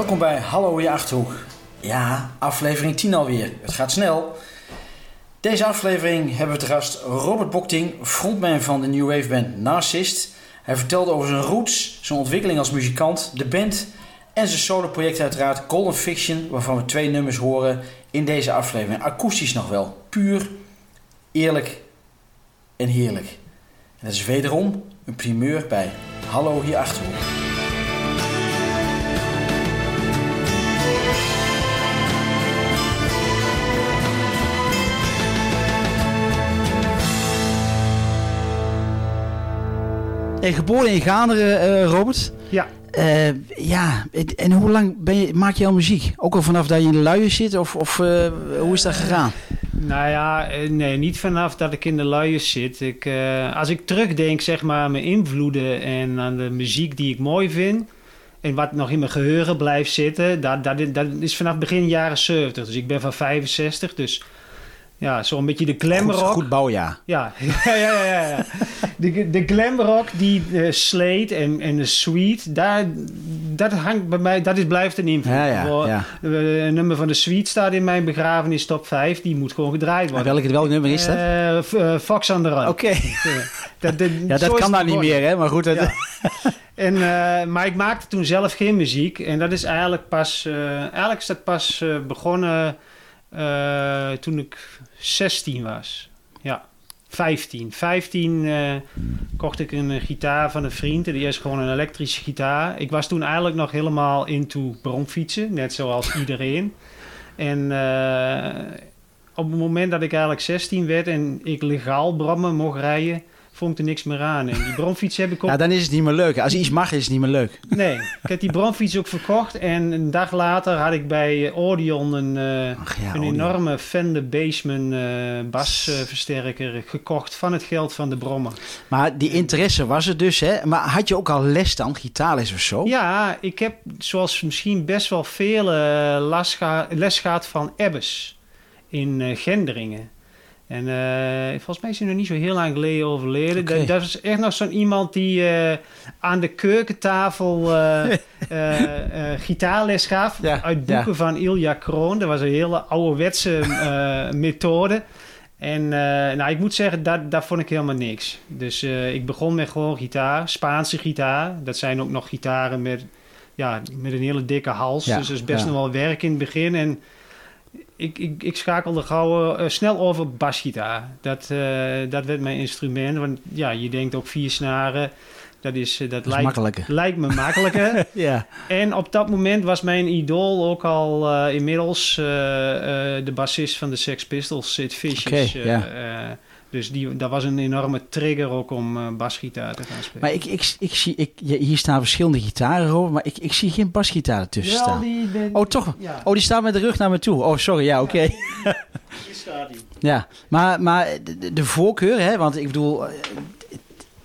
Welkom bij Hallo je Achterhoek. Ja, aflevering 10 alweer. Het gaat snel. Deze aflevering hebben we te gast Robert Bokting, frontman van de New Wave band Narcist. Hij vertelde over zijn roots, zijn ontwikkeling als muzikant, de band en zijn solo-project uiteraard Golden Fiction, waarvan we twee nummers horen in deze aflevering. Akoestisch nog wel, puur, eerlijk en heerlijk. En dat is wederom een primeur bij Hallo hier Achterhoek. Hey, geboren in Gaanderen, eh, Robert. Ja. Eh, ja, en hoe lang ben je, maak je al muziek? Ook al vanaf dat je in de luier zit? Of, of eh, hoe is dat gegaan? Nou ja, nee, niet vanaf dat ik in de luier zit. Ik, als ik terugdenk zeg maar, aan mijn invloeden en aan de muziek die ik mooi vind... en wat nog in mijn geheugen blijft zitten... dat, dat, dat is vanaf begin jaren 70. Dus ik ben van 65, dus ja, zo'n beetje de glamrock. Goed, goed bouwjaar. Ja, ja, ja, ja. ja. De, de glamrock, die uh, Slate en, en de Sweet, daar, dat hangt bij mij, dat is, blijft een invloed. Ja, ja, ja. Een nummer van de Sweet staat in mijn begrafenis top 5, die moet gewoon gedraaid worden. Welk nummer is dat? Uh, Fox on the Run. Oké. dat, ja, dat kan nou niet meer, hè? Maar goed. Dat... Ja. En, uh, maar ik maakte toen zelf geen muziek. En dat is eigenlijk pas, eigenlijk is dat pas begonnen uh, toen ik 16 was. Ja, 15. 15 uh, kocht ik een gitaar van een vriend. Die is gewoon een elektrische gitaar. Ik was toen eigenlijk nog helemaal into bromfietsen, net zoals iedereen. En uh, op het moment dat ik eigenlijk 16 werd en ik legaal brommen mocht rijden, vond ik er niks meer aan. En die bromfiets heb ik ook... Ja, dan is het niet meer leuk. Als iets mag, is het niet meer leuk. Nee, ik heb die bromfiets ook verkocht. En een dag later had ik bij Audion een, uh, Ach, ja, een enorme Fender Bassman uh, basversterker gekocht van het geld van de brommer. Maar die interesse was er dus, hè? Maar had je ook al les dan, gitaarles of zo? Ja, ik heb zoals misschien best wel veel uh, les gehad van Ebbes in Genderingen. En uh, volgens mij is hij nog niet zo heel lang geleden overleden. Okay. Dat, dat, is echt nog zo'n iemand die uh, aan de keukentafel uh, gitaarles gaf. Ja, uit boeken ja. van Ilja Kroon. Dat was een hele ouderwetse methode. En nou, ik moet zeggen, dat, dat vond ik helemaal niks. Dus ik begon met gewoon gitaar, Spaanse gitaar. Dat zijn ook nog gitaren met, ja, met een hele dikke hals. Ja, dus dat is best nog wel werk in het begin. En ik, ik, ik schakelde gauw uh, snel over basgitaar. Dat, uh, dat werd mijn instrument. Want ja, je denkt ook vier snaren. Dat, is, uh, dat, dat lijkt, is lijkt me makkelijker. ja. En op dat moment was mijn idool ook al inmiddels de bassist van de Sex Pistols, Sid Vicious. Okay. Dus die, dat was een enorme trigger ook om uh, basgitaar te gaan spelen. Maar ik, ik, ik zie, ik, hier staan verschillende gitaren over, maar ik, ik zie geen basgitaar ertussen ja, staan. Die, die, oh, toch? Ja. Oh, die staat met de rug naar me toe. Oh, sorry, ja, oké. Okay. Ja, hier staat die. Ja, maar, maar de, de voorkeur, hè, want ik bedoel,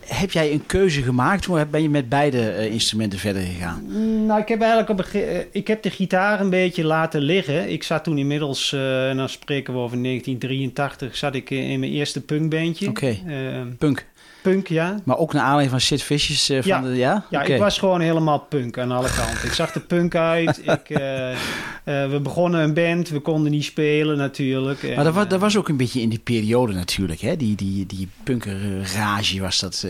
heb jij een keuze gemaakt? Hoe ben je met beide uh, instrumenten verder gegaan? Nou, ik heb eigenlijk op een ik heb de gitaar een beetje laten liggen. Ik zat toen inmiddels, uh, en dan spreken we over 1983, zat ik in mijn eerste punkbandje. Oké, okay. uh, punk. Punk, ja. Maar ook naar aanleiding van Sid Vicious uh, van ja. de... Ja, ja okay. ik was gewoon helemaal punk aan alle kanten. ik zag de punk uit. Ik, uh, uh, we begonnen een band. We konden niet spelen natuurlijk. Maar dat was, dat was ook een beetje in die periode natuurlijk. Hè? Die, die, die punkerrage was dat...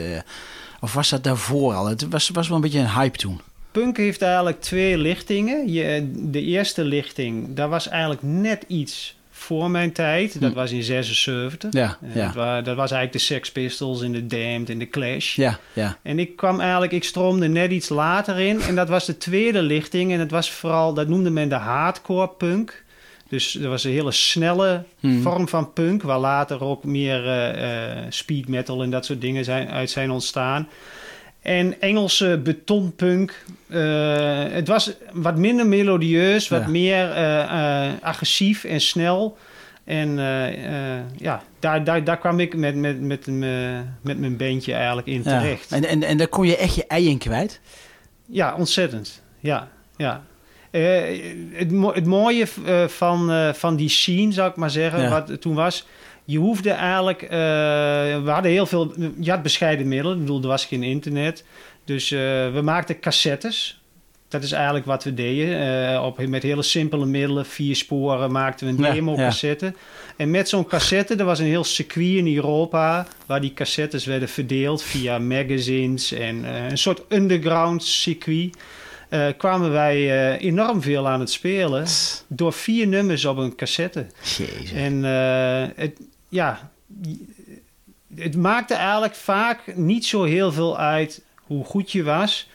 of was dat daarvoor al? Het was, was wel een beetje een hype toen. Punk heeft eigenlijk twee lichtingen. Je, de eerste lichting, daar was eigenlijk net iets voor mijn tijd. Dat hm. was in 76. Ja, ja. Dat, was, dat, was eigenlijk de Sex Pistols en de Damned en de Clash. Ja, ja. En ik kwam eigenlijk, ik stroomde net iets later in. En dat was de tweede lichting. En dat was vooral, dat noemde men de hardcore punk. Dus er was een hele snelle hmm. vorm van punk, waar later ook meer uh, uh, speed metal en dat soort dingen zijn, uit zijn ontstaan. En Engelse betonpunk. Uh, het was wat minder melodieus, wat ja. meer uh, uh, agressief en snel. En ja, daar, daar, daar kwam ik met, met, met, met mijn bandje eigenlijk in ja. terecht. En, en, en daar kon je echt je ei in kwijt? Ja, ontzettend. Ja, ja. het, het mooie van, van die scene, zou ik maar zeggen, ja. wat toen was je hoefde eigenlijk, uh, we hadden heel veel, je had bescheiden middelen, ik bedoel, er was geen internet. Dus uh, we maakten cassettes. dat is eigenlijk wat we deden. op, met hele simpele middelen, vier sporen, maakten we een demo-cassette. En met zo'n cassette, er was een heel circuit in Europa... waar die cassettes werden verdeeld via magazines en een soort underground circuit... Uh, kwamen wij uh, enorm veel aan het spelen door vier nummers op een cassette. Jezus. En uh, het, ja, het maakte eigenlijk vaak niet zo heel veel uit hoe goed je was.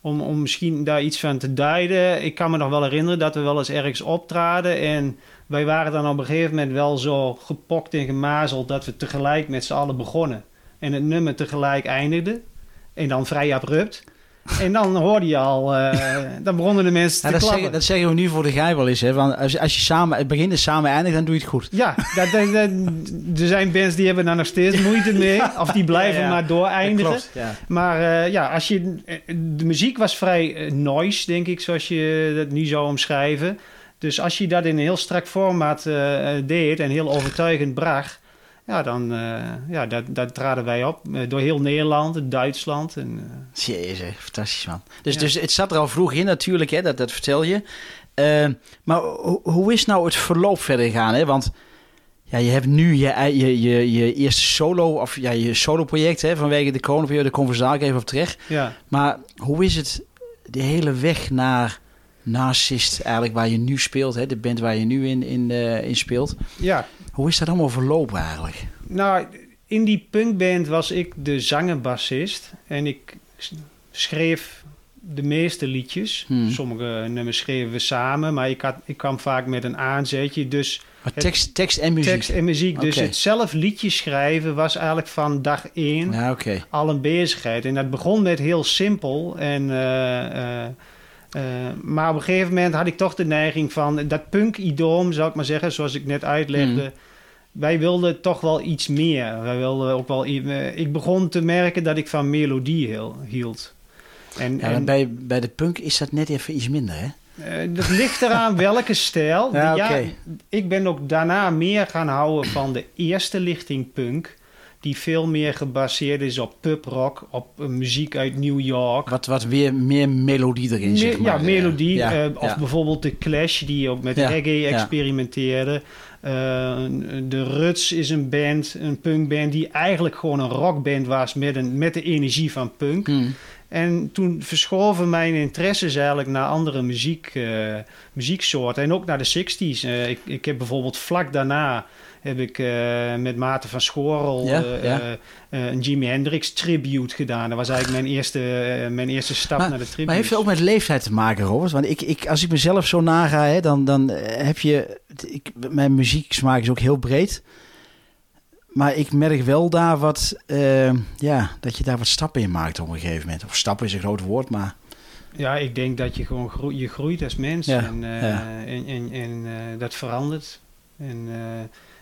Om, om misschien daar iets van te duiden. Ik kan me nog wel herinneren dat we wel eens ergens optraden. En wij waren dan op een gegeven moment wel zo gepokt en gemazeld dat we tegelijk met z'n allen begonnen. En het nummer tegelijk eindigde. En dan vrij abrupt. En dan hoorde je al, uh, dan begonnen de mensen te dat. Zeggen, dat zeggen we nu voor de geij wel eens. Hè? Want als, als je samen, het begint en samen eindigt, dan doe je het goed. Ja, dat, dat, dat, er zijn bands die hebben daar nog steeds moeite mee. Of die blijven ja, maar dooreindigen. Klopt, ja. Maar uh, ja, als je, de muziek was vrij noise, denk ik, zoals je dat nu zou omschrijven. Dus als je dat in een heel strak formaat uh, deed en heel overtuigend bracht ja, dan uh, ja, dat, dat traden wij op. Uh, door heel Nederland, Duitsland. En, uh... Jezus, fantastisch man. Dus, ja. dus het zat er al vroeg in natuurlijk, hè, dat, dat vertel je. maar hoe is nou het verloop verder gegaan? Hè? Want ja, je hebt nu je, je, je, je eerste solo, of ja, je solo project hè, vanwege de coronaperiode, de conversatie even op terecht. Ja. Maar hoe is het de hele weg naar Narcist eigenlijk waar je nu speelt, hè, de band waar je nu in, in, in speelt? Ja, hoe is dat allemaal verlopen eigenlijk? Nou, in die punkband was ik de zanger-bassist. En ik schreef de meeste liedjes. Hmm. Sommige nummers schreven we samen, maar ik, had, ik kwam vaak met een aanzetje. Dus maar tekst, tekst en muziek? Tekst en muziek. Dus het zelf liedjes schrijven was eigenlijk van dag één okay. al een bezigheid. En dat begon met heel simpel. En, uh, uh, uh, maar op een gegeven moment had ik toch de neiging van... dat punk-idoom, zou ik maar zeggen, zoals ik net uitlegde... Mm wij wilden toch wel iets meer. Wij wilden ook wel. Ik begon te merken dat ik van melodie hield. En, ja, en bij, bij de punk is dat net even iets minder, hè? Uh, dat ligt eraan welke stijl. Ja, ja, ik ben ook daarna meer gaan houden van de eerste lichting punk. Die veel meer gebaseerd is op pubrock, op uh, muziek uit New York. Wat, wat weer meer melodie erin zit. Maar. Ja, melodie. Ja, uh, of bijvoorbeeld de Clash, die ook met reggae experimenteerde. Uh, de Ruts is een band, een punkband, die eigenlijk gewoon een rockband was met, een, met de energie van punk. Hmm. En toen verschoven mijn interesses eigenlijk naar andere muziek, uh, muzieksoorten en ook naar de 60s. Uh, ik, ik heb bijvoorbeeld vlak daarna heb ik uh, met Maarten van Schorel ja, ja. een Jimi Hendrix tribute gedaan. Dat was eigenlijk mijn eerste, mijn eerste stap maar, naar de tribute. Maar heeft het ook met leeftijd te maken, Robert? Want ik, ik, als ik mezelf zo naga, hè, dan, dan heb je... Ik, mijn muzieksmaak is ook heel breed. Maar ik merk wel daar wat... Uh, ja, dat je daar wat stappen in maakt op een gegeven moment. Of stappen is een groot woord, maar... Ja, ik denk dat je gewoon groeit, je groeit als mens. Ja, en, uh, ja. en, en, en uh, dat verandert. En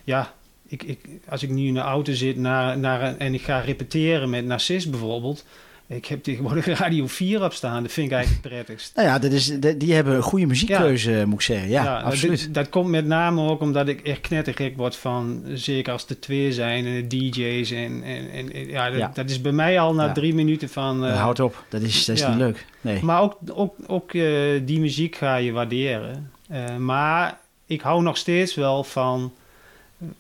ja, ik, ik, als ik nu in de auto zit naar, naar, en ik ga repeteren met Narcis bijvoorbeeld. Ik heb tegenwoordig Radio 4 op staan. Dat vind ik eigenlijk het prettigst. Nou ja, dat is, die hebben een goede muziekkeuze, ja. moet ik zeggen. Ja, ja absoluut. Dat, dat, komt met name ook omdat ik echt knettergek word van... zeker als er twee zijn en de DJ's. En, en, en ja, dat, ja, dat, is bij mij al na drie minuten van... Uh, houd op, dat is, dat is niet leuk. Nee. Maar ook, ook, ook uh, die muziek ga je waarderen. Uh, maar ik hou nog steeds wel van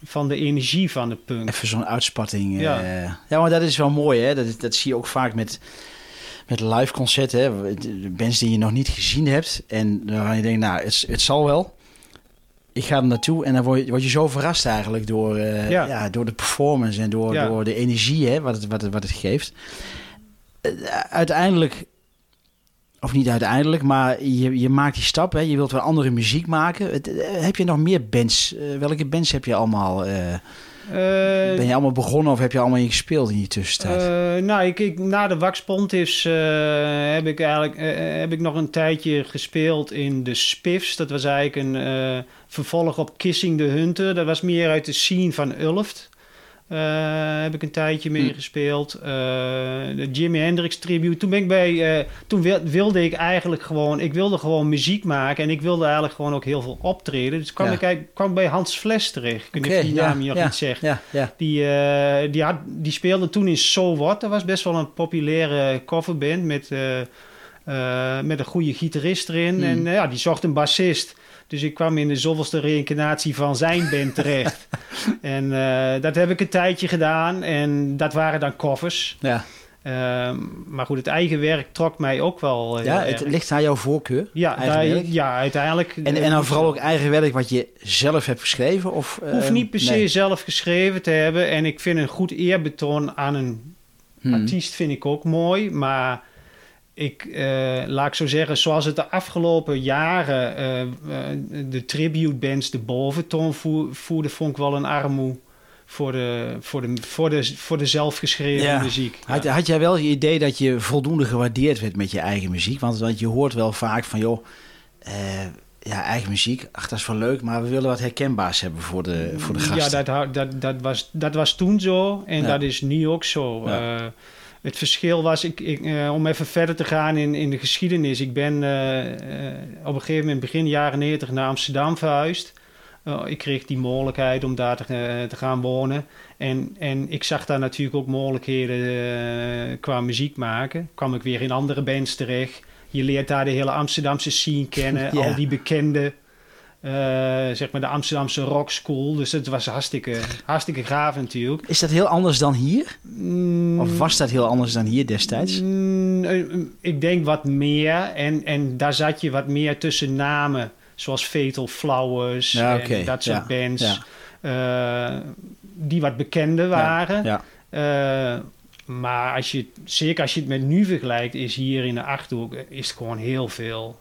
van de energie van de punk. Even zo'n uitspatting. Ja. Uh, ja, maar dat is wel mooi, hè? Dat, dat zie je ook vaak met, met live concerten. Hè? De bands die je nog niet gezien hebt. En dan je denkt, nou, het, het zal wel. Ik ga er naartoe en dan word je, word je zo verrast eigenlijk door, uh, ja. ja. door de performance en door, ja. door de energie hè, wat, het, wat, het, wat het geeft. Uh, uiteindelijk of niet uiteindelijk, maar je, je maakt die stap. Hè? Je wilt wel andere muziek maken. Het, heb je nog meer bands? Uh, welke bands heb je allemaal? Uh, uh, ben je allemaal begonnen of heb je allemaal in gespeeld in die tussentijd? nou, ik, ik, na de Wax Pontiffs heb ik eigenlijk heb ik nog een tijdje gespeeld in de Spiffs. Dat was eigenlijk een vervolg op Kissing the Hunter. Dat was meer uit de scene van Ulft. Uh, heb ik een tijdje mee hm. gespeeld. Uh, de Jimi Hendrix tribute. Toen ben ik bij. Uh, toen wilde ik eigenlijk gewoon. Ik wilde gewoon muziek maken. En ik wilde eigenlijk gewoon ook heel veel optreden. Dus kwam, ja. ik, kwam bij Hans Fles terecht. Ik weet niet of die naam je nog iets zegt. Ja, ja. Die, die, had, die speelde toen in So What. Dat was best wel een populaire coverband met eh, met een goede gitarist erin. Hmm. En eh, ja, die zocht een bassist. Dus ik kwam in de zoveelste reïncarnatie van zijn band terecht. en eh, dat heb ik een tijdje gedaan. En dat waren dan covers. Ja, Ehm, maar goed, het eigen werk trok mij ook wel eh, ja het erg. ligt aan jouw voorkeur. ja, daar- ja, uiteindelijk. En, eh, en dan vooral ook eigen werk wat je zelf hebt geschreven? Of, hoeft eh, niet per se nee? zelf geschreven te hebben. En ik vind een goed eerbetoon aan een Hmm. artiest vind ik ook mooi. Maar ik, eh, laat ik zo zeggen, zoals het de afgelopen jaren eh, eh, de tribute bands de boventoon voer- voerden, vond ik wel een armoe voor de, voor de, voor de, voor de zelfgeschreven Ja. muziek. Had, Ja. had jij wel je idee dat je voldoende gewaardeerd werd met je eigen muziek? Want, want je hoort wel vaak van, joh, ja, eigen muziek, ach, dat is wel leuk, maar we willen wat herkenbaars hebben voor de, voor de gasten. Ja, dat, dat, dat, was, dat was toen zo en Ja. dat is nu ook zo. Het verschil was, ik, ik, eh, om even verder te gaan in, in de geschiedenis. Ik ben eh, eh, op een gegeven moment begin jaren 90 naar Amsterdam verhuisd. Eh, ik kreeg die mogelijkheid om daar te, te gaan wonen. En, en ik zag daar natuurlijk ook mogelijkheden qua muziek maken. Kwam ik weer in andere bands terecht. Je leert daar de hele Amsterdamse scene kennen. Ja. Al die bekende, eh, zeg maar de Amsterdamse rock school. Dus het was hartstikke, hartstikke gaaf natuurlijk. Is dat heel anders dan hier? Mm, Of was dat heel anders dan hier destijds? Mm, eh, ik denk wat meer. En, en daar zat je wat meer tussen namen. Zoals Fatal Flowers Ja, en dat soort Ja, bands. eh, die wat bekender waren. Maar als je, zeker als je het met nu vergelijkt, is hier in de Achterhoek is het gewoon heel veel.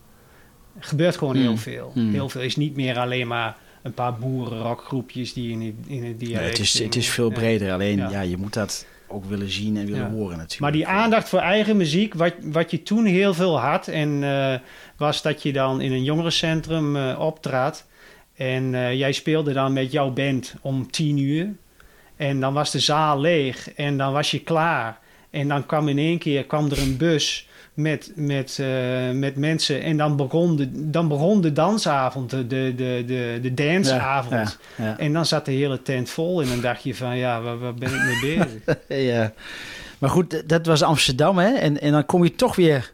Er gebeurt gewoon heel veel. Hmm. Heel veel is niet meer alleen maar een paar boerenrockgroepjes die in het, in het dialect Nee, het, is, het is veel Ja. breder. Alleen, ja. Ja. je moet dat ook willen zien en willen Ja. horen natuurlijk. Maar die aandacht voor eigen muziek, wat, wat je toen heel veel had, en eh, was dat je dan in een jongerencentrum eh optrad. En eh, jij speelde dan met jouw band om tien uur. En dan was de zaal leeg en dan was je klaar. En dan kwam in één keer kwam er een bus met, met, eh, met mensen. En dan begon de, dan begon de dansavond, de, de, de, de, danceavond. Ja, ja. En dan zat de hele tent vol. En dan dacht je van, ja, waar, waar ben ik mee bezig? Ja. Maar goed, dat was Amsterdam, hè? En, en dan kom je toch weer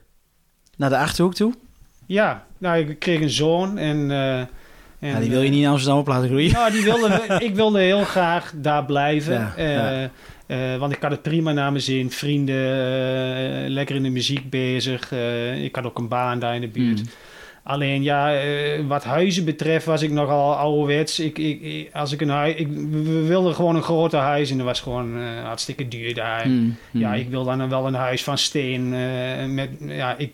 naar de Achterhoek toe. Ja, nou, ik kreeg een zoon en... en Ja, die wil je niet in Amsterdam op laten groeien. Nou, die wilde, ik wilde heel graag daar blijven. Ja, eh, ja. Eh, want ik had het prima naar mijn zin. Vrienden, eh, lekker in de muziek bezig. eh, ik had ook een baan daar in de buurt. Mm. Alleen ja, wat huizen betreft was ik nogal ouderwets. Ik, ik, als ik een huis, ik, we wilden gewoon een groter huis en dat was gewoon hartstikke duur daar. Mm, mm. Ja, ik wil dan wel een huis van steen. met, ja, ik,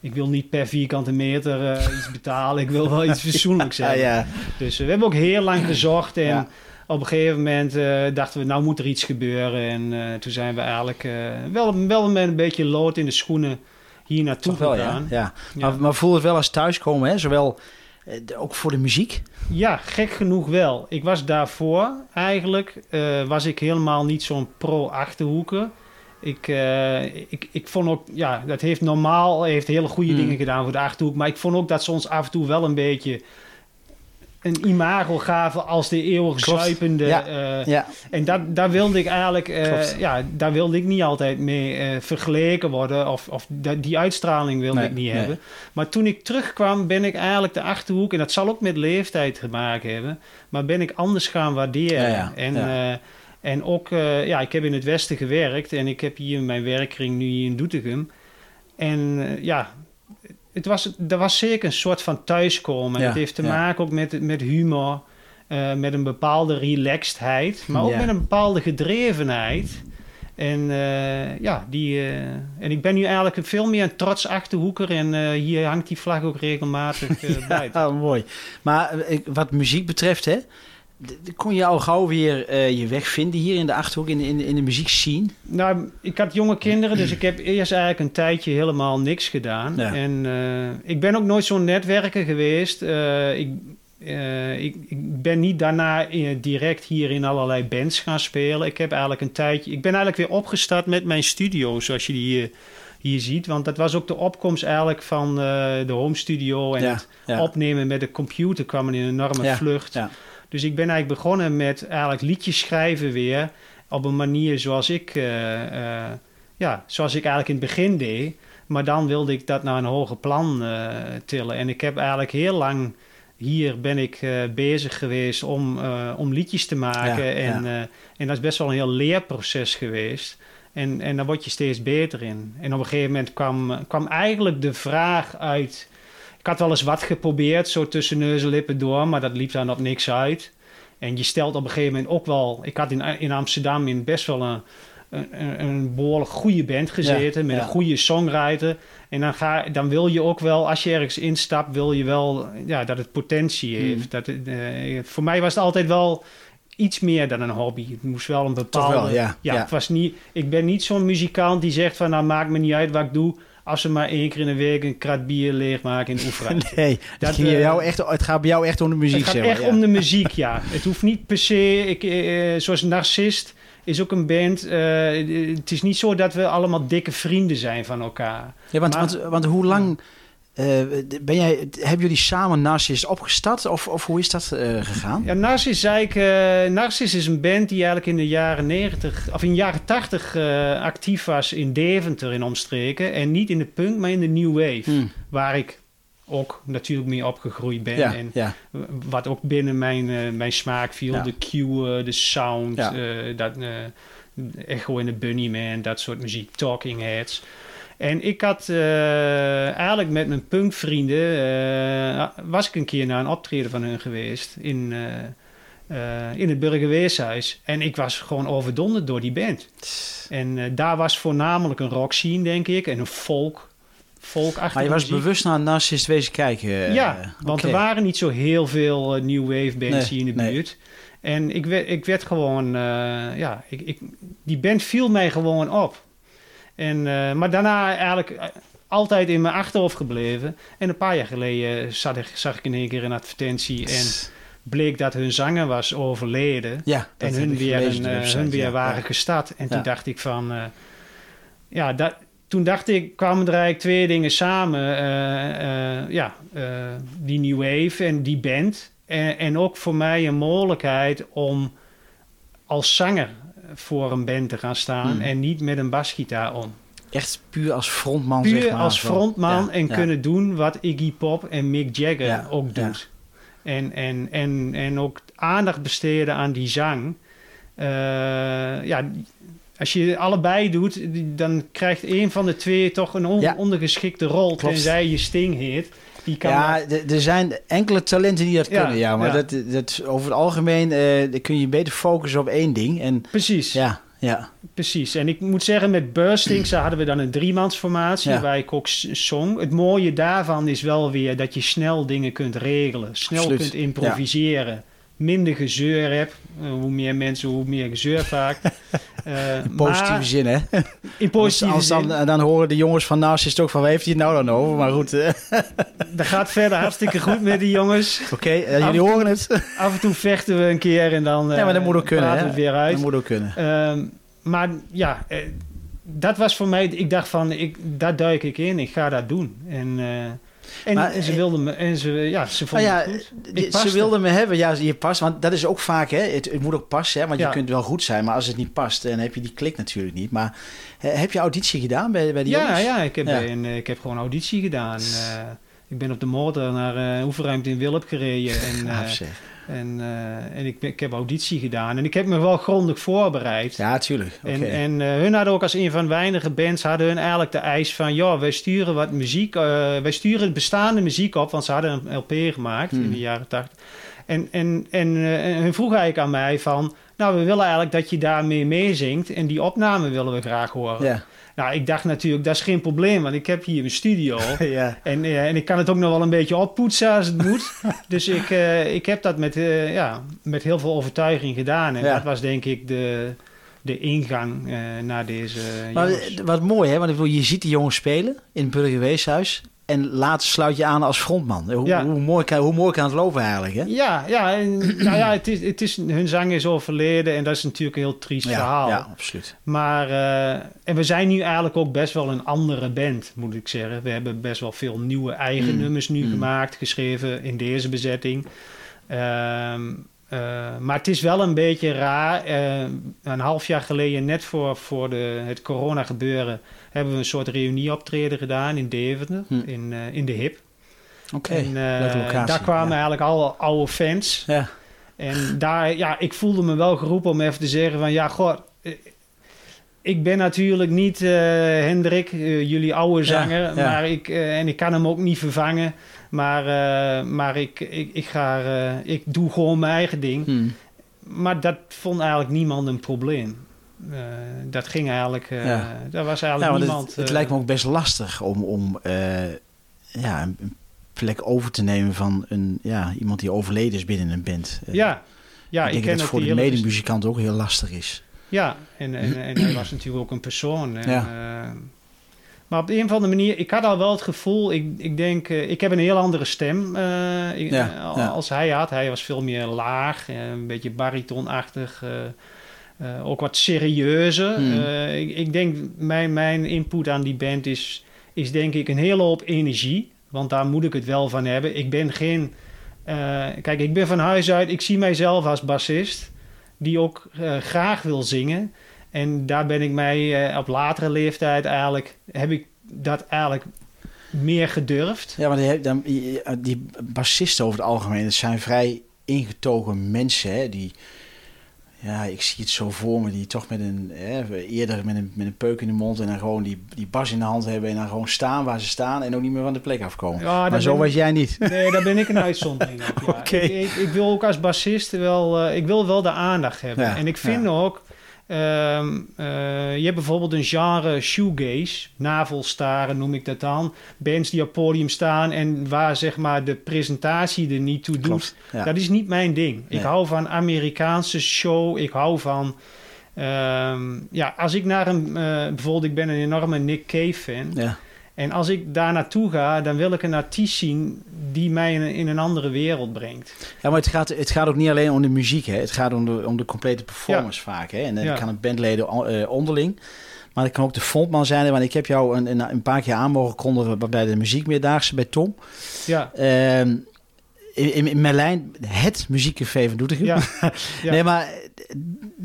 ik wil niet per vierkante meter iets betalen. Ik wil wel iets fatsoenlijks Ja, hebben. ja. Dus we hebben ook heel lang gezocht. En Ja. Op een gegeven moment eh, dachten we, nou moet er iets gebeuren. En eh, toen zijn we eigenlijk eh, wel, wel met een beetje lood in de schoenen hier naartoe wel, gegaan. ja. Ja. Maar, maar voel het wel als thuiskomen, hè? Zowel ook voor de muziek. Ja, gek genoeg wel. Ik was daarvoor eigenlijk, was ik helemaal niet zo'n pro-achterhoeken. Ik, ik, ik vond ook, ja, dat heeft normaal heeft hele goede Hmm. dingen gedaan voor de Achterhoek. Maar ik vond ook dat ze ons af en toe wel een beetje een imago gaven als de eeuwig Klopt. zuipende. Ja. eh, Ja, en dat, daar wilde ik eigenlijk, eh, ja, daar wilde ik niet altijd mee eh, vergeleken worden. Of, of die uitstraling wilde Nee, ik niet nee. hebben. Maar toen ik terugkwam, ben ik eigenlijk de achterhoek, en dat zal ook met leeftijd te maken hebben, maar ben ik anders gaan waarderen. Ja, en, en ook, ja, ik heb in het Westen gewerkt en ik heb hier mijn werkkring nu hier in Doetinchem. En ja, het was, er was zeker een soort van thuiskomen. Ja, het heeft te ja. maken ook met, met humor, eh, met een bepaalde relaxedheid, maar ook Ja. met een bepaalde gedrevenheid. En eh, ja, die, eh, en ik ben nu eigenlijk veel meer een trots achterhoeker. En hier hangt die vlag ook regelmatig bij. ja, mooi. Maar ik- wat muziek betreft, hè? Kon je al gauw weer eh, je weg vinden hier in de Achterhoek, in, de- in, de- in de muziekscene? Nou, ik had jonge kinderen, dus ik heb eerst eigenlijk een tijdje helemaal niks gedaan. Ja. En eh, ik ben ook nooit zo'n netwerker geweest. Eh, ik, ik, ik ben niet daarna direct hier in allerlei bands gaan spelen. Ik heb eigenlijk een tijdje. Ik ben eigenlijk weer opgestart met mijn studio, zoals je die hier, hier ziet. Want dat was ook de opkomst eigenlijk van de home studio en Ja, het ja. opnemen met de computer kwam in een enorme Ja, vlucht. ja. Dus ik ben eigenlijk begonnen met eigenlijk liedjes schrijven weer op een manier zoals ik, eh, eh, ja, zoals ik eigenlijk in het begin deed. Maar dan wilde ik dat naar een hoger plan uh, tillen. En ik heb eigenlijk heel lang hier ben ik bezig geweest om, om liedjes te maken. Ja, en, ja. en dat is best wel een heel leerproces geweest. En, en daar word je steeds beter in. En op een gegeven moment kwam, kwam eigenlijk de vraag uit. Ik had wel eens wat geprobeerd, zo tussen neus en lippen door, maar dat liep dan op niks uit. En je stelt op een gegeven moment ook wel. Ik had in, in Amsterdam in best wel een, een, een behoorlijk goede band gezeten. Ja, met een goede songwriter. En dan, ga, dan wil je ook wel, als je ergens instapt, wil je wel ja, dat het potentie heeft. Mm. Dat, uh, voor mij was het altijd wel iets meer dan een hobby. Het moest wel een bepaalde... Wel, ja. ja, Het was niet, ik ben niet zo'n muzikant die zegt van... nou, maakt me niet uit wat ik doe... als ze maar één keer in de week een krat bier leegmaken in de oefenruimte. nee, dat, ging uh, jou echt, het gaat bij jou echt om de muziek, Het gaat zeg maar, echt om de muziek, ja. Het hoeft niet per se... Ik, uh, zoals Narcist is ook een band. Uh, het is niet zo dat we allemaal dikke vrienden zijn van elkaar. Ja, want, maar, want, want hoe lang... Uh, ben jij, hebben jullie samen Narcis opgestart of, of hoe is dat uh, gegaan? Ja, Narcis, eigenlijk, uh, Narcis is een band die eigenlijk in de jaren 90 of in de jaren 80 actief was in Deventer in omstreken. En niet in de punk, maar in de New Wave. Hmm. Waar ik ook natuurlijk mee opgegroeid ben. Ja, en ja. wat ook binnen mijn, mijn smaak viel. Ja. De cue, de sound, dat, Echo in de Bunnyman, dat soort muziek, Talking Heads. En ik had eigenlijk met mijn punkvrienden... was ik een keer naar een optreden van hun geweest in, in het Burgerweeshuis. En ik was gewoon overdonderd door die band. En daar was voornamelijk een rock scene, denk ik. En een folk maar je was muziek. bewust naar Narcist wezen kijken? Ja, want okay. er waren niet zo heel veel uh, new wave bands nee, hier in de buurt. En ik werd, ik werd gewoon... Uh, ja, ik, ik, die band viel mij gewoon op. En, uh, maar daarna eigenlijk altijd in mijn achterhoofd gebleven. En een paar jaar geleden zag ik, zag ik in één keer een advertentie... en bleek dat hun zanger was overleden. Ja, en hun weer, een, website, hun weer ja, waren ja. gestart. En toen dacht ik van... ja, dat, toen dacht ik, kwamen er eigenlijk twee dingen samen. Uh, ja, die New Wave en die band. En, en, ook voor mij een mogelijkheid om als zanger voor een band te gaan staan... Mm. en niet met een basgitaar om. Echt puur als frontman, Puur zeg maar, als frontman ja, en ja. kunnen doen wat Iggy Pop en Mick Jagger ja, ook doet. En, en, en, en ook aandacht besteden aan die zang... ja, als je allebei doet, dan krijgt een van de twee toch een on ondergeschikte rol. Klopt. Tenzij je Sting heet. Die kan ja, er zijn enkele talenten die dat ja, kunnen. Ja, maar ja. Dat, dat, over het algemeen uh, kun je beter focussen op één ding. En, Precies. Ja, ja. Precies. En ik moet zeggen, met Bursting hadden we dan een driemansformatie ja. waar ik ook zong. Het mooie daarvan is wel weer dat je snel dingen kunt regelen. Snel Absoluut. kunt improviseren. Minder gezeur hebt. Uh, hoe meer mensen, hoe meer gezeur vaak. Uh, in positieve maar, zin, hè? In positieve als, als dan, dan, horen de jongens van Narcist ook van... waar heeft hij het nou dan over? Maar goed. Uh. Dat gaat verder hartstikke goed met die jongens. Oké, okay, jullie af, horen het. af en toe vechten we een keer en dan Ja, maar dat moet ook kunnen, hè? het weer uit. Dat moet ook kunnen. Uh, maar ja, dat was voor mij... Ik dacht van, ik, daar duik ik in. Ik ga dat doen. En... En, maar, en, ze wilden me, en ze, ja, ze vonden nou ja, het goed. Ze wilden me hebben, ja, je past. Want dat is ook vaak, hè. Het, het moet ook passen, hè. Want ja. je kunt wel goed zijn, maar als het niet past, dan heb je die klik natuurlijk niet. Maar heb je auditie gedaan bij, bij die ja, jongens? Ja, ik heb, ja. Een, ik heb gewoon auditie gedaan. Uh, ik ben op de motor naar uh, oefenruimte in Wilp gereden. En, uh, en, uh, en ik, ik heb auditie gedaan. En ik heb me wel grondig voorbereid. Ja, tuurlijk. Okay. En, en uh, hun hadden ook als een van weinige bands... hadden hun eigenlijk de eis van... ja, wij sturen wat muziek... Uh, wij sturen bestaande muziek op... want ze hadden een LP gemaakt hmm. in de jaren tachtig. En, en, en, en hun vroeg eigenlijk aan mij van... nou, we willen eigenlijk dat je daarmee meezingt... en die opname willen we graag horen. Ja. Nou, ik dacht natuurlijk, dat is geen probleem, want ik heb hier een studio. ja. en, uh, en ik kan het ook nog wel een beetje oppoetsen als het moet. dus ik, uh, ik heb dat met, uh, ja, met heel veel overtuiging gedaan. En ja. dat was denk ik de, de ingang naar deze maar, jongens. Wat mooi, hè? Want je ziet die jongens spelen in het Burgerweeshuis. En later sluit je aan als frontman. Hoe, ja. hoe, mooi, kan, hoe mooi kan het lopen eigenlijk, hè? Ja, ja, en, nou ja het is, het is, hun zang is overleden en dat is natuurlijk een heel triest ja, verhaal. Ja, absoluut. Maar, uh, en we zijn nu eigenlijk ook best wel een andere band, moet ik zeggen. We hebben best wel veel nieuwe eigen mm. nummers nu mm. gemaakt, geschreven in deze bezetting. Um, Eh, maar het is wel een beetje raar. Uh, een half jaar geleden, net voor, voor de, het corona gebeuren, hebben we een soort reunieoptreden gedaan in Deventer, hm. in, uh, in de HIP. Oké, okay. Daar kwamen eigenlijk alle oude fans. Ja. En daar, ja, ik voelde me wel geroepen om even te zeggen van... Ja, goh, ik ben natuurlijk niet Hendrik, jullie oude zanger. Maar ik, en ik kan hem ook niet vervangen. Maar, uh, maar ik, ik, ik, ga, uh, ik doe gewoon mijn eigen ding. Hmm. Maar dat vond eigenlijk niemand een probleem. Uh, dat ging eigenlijk, ja. daar was eigenlijk niemand... Het, het lijkt me ook best lastig om, om ja, een plek over te nemen van een, ja, iemand die overleden is binnen een band. ja, ja ik, ik denk dat het voor de medemuzikant ook heel lastig is. Ja, en, en, en hij was natuurlijk ook een persoon. En, ja. Maar op een of andere manier, ik had al wel het gevoel, ik, ik denk, uh, ik heb een heel andere stem uh, ik, ja, ja. als hij had. Hij was veel meer laag, uh, een beetje baritonachtig, ook wat serieuzer. Hmm. Ik, ik, denk, mijn, mijn input aan die band is, is denk ik een hele hoop energie. Want daar moet ik het wel van hebben. Ik ben geen, kijk, ik ben van huis uit, ik zie mijzelf als bassist, die ook graag wil zingen. En daar ben ik mij uh, op latere leeftijd eigenlijk, heb ik dat eigenlijk meer gedurfd. Ja, maar die, dan, die bassisten over het algemeen, dat zijn vrij ingetogen mensen, hè, die... Ja, ik zie het zo voor me, die toch met een, hè, eerder met een, met een peuk in de mond en dan gewoon die, die bas in de hand hebben en dan gewoon staan waar ze staan en ook niet meer van de plek afkomen. Ja, maar zo was jij niet. Nee, daar ben ik een uitzondering op. Ja. ik, ik, wil ook als bassist wel, uh, ik wil wel de aandacht hebben. Ja, en ik vind ook, Um, uh, je hebt bijvoorbeeld een genre shoegaze, navelstaren noem ik dat dan. Bands die op podium staan en waar zeg maar de presentatie er niet toe doet. Dat is niet mijn ding. Ik hou van Amerikaanse show. Ik hou van... Um, ja, als ik naar een... Uh, bijvoorbeeld, ik ben een enorme Nick Cave fan. Ja. En als ik daar naartoe ga, dan wil ik een artiest zien die mij in een, in een andere wereld brengt. Ja, maar het gaat, het gaat ook niet alleen om de muziek, hè? het gaat om de, om de complete performance vaak. Hè? En dan ja. kan een bandleden uh, onderling. Maar het kan ook de frontman zijn, want ik heb jou een, een, een paar keer aan mogen kondigen bij de muziekmeerdaagse bij Tom. Ja. Uh, in, in, in Merlijn, het muziekcafé van Doetinchem. Ja. ja. nee, maar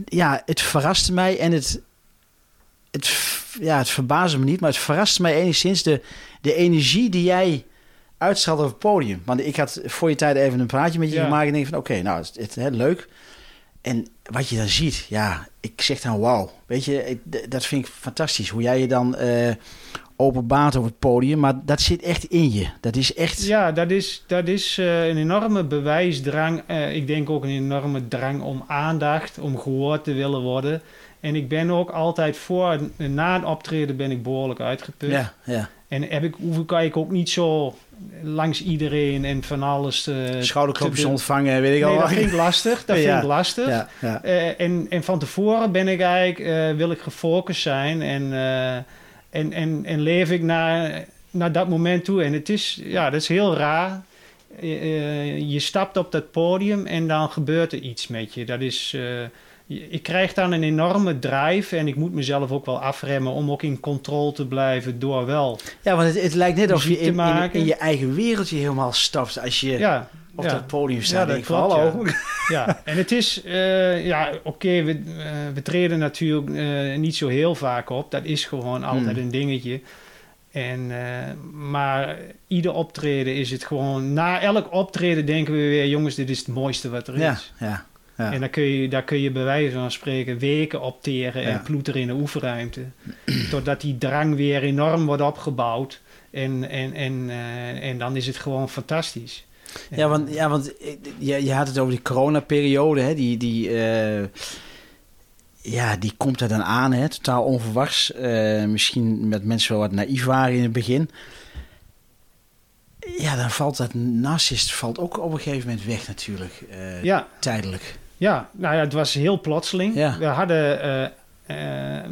ja, het verraste mij en het, het, ja, het verbaasde me niet, maar het verraste mij enigszins de, de energie die jij uitstraalt op het podium. Want ik had voor je tijd even een praatje met je gemaakt en denk van oké, nou, het, het, het, leuk. En wat je dan ziet, ja, ik zeg dan wauw. Weet je, dat vind ik fantastisch. Hoe jij je dan uh, openbaart op het podium, maar dat zit echt in je. Dat is echt... Ja, dat is, dat is uh, een enorme bewijsdrang. Uh, ik denk ook een enorme drang om aandacht, om gehoord te willen worden. En ik ben ook altijd voor, na een optreden ben ik behoorlijk uitgeput. Ja, ja. En heb ik, hoef ik ook niet zo langs iedereen en van alles te... Schouderklopjes ontvangen, weet ik nee, al. dat vind ik lastig. Dat vind ik lastig. Ja, ja. Uh, en, en van tevoren ben ik eigenlijk, uh, wil ik gefocust zijn en, en, en, en leef ik naar, naar dat moment toe. En het is, ja, dat is heel raar. je stapt op dat podium en dan gebeurt er iets met je. Dat is ik krijg dan een enorme drive en ik moet mezelf ook wel afremmen om ook in controle te blijven door wel. Ja, want het, het lijkt net alsof je in, in, in, je eigen wereldje helemaal stapt als je ja, op dat podium staat. Ja, dat klopt, hallo. Ja. ja. en het is, uh, ja, oké, we, uh, we treden natuurlijk uh, niet zo heel vaak op. Dat is gewoon altijd hmm. een dingetje. En, maar ieder optreden is het gewoon... Na elk optreden denken we weer... jongens, dit is het mooiste wat er is. Ja, ja. En daar kun, je, daar kun je bij wijze van spreken weken opteren en ploeteren in de oefenruimte. totdat die drang weer enorm wordt opgebouwd. En, en, en, uh, en dan is het gewoon fantastisch. Ja, want, ja, want je, je had het over die coronaperiode, hè? Die, die, uh, ja, die komt er dan aan, hè? totaal onverwachts. Uh, misschien met mensen wel wat naïef waren in het begin. Ja, dan valt dat narcist valt ook op een gegeven moment weg natuurlijk. ja. Tijdelijk. Ja, nou ja, het was heel plotseling. We hadden... Uh, uh,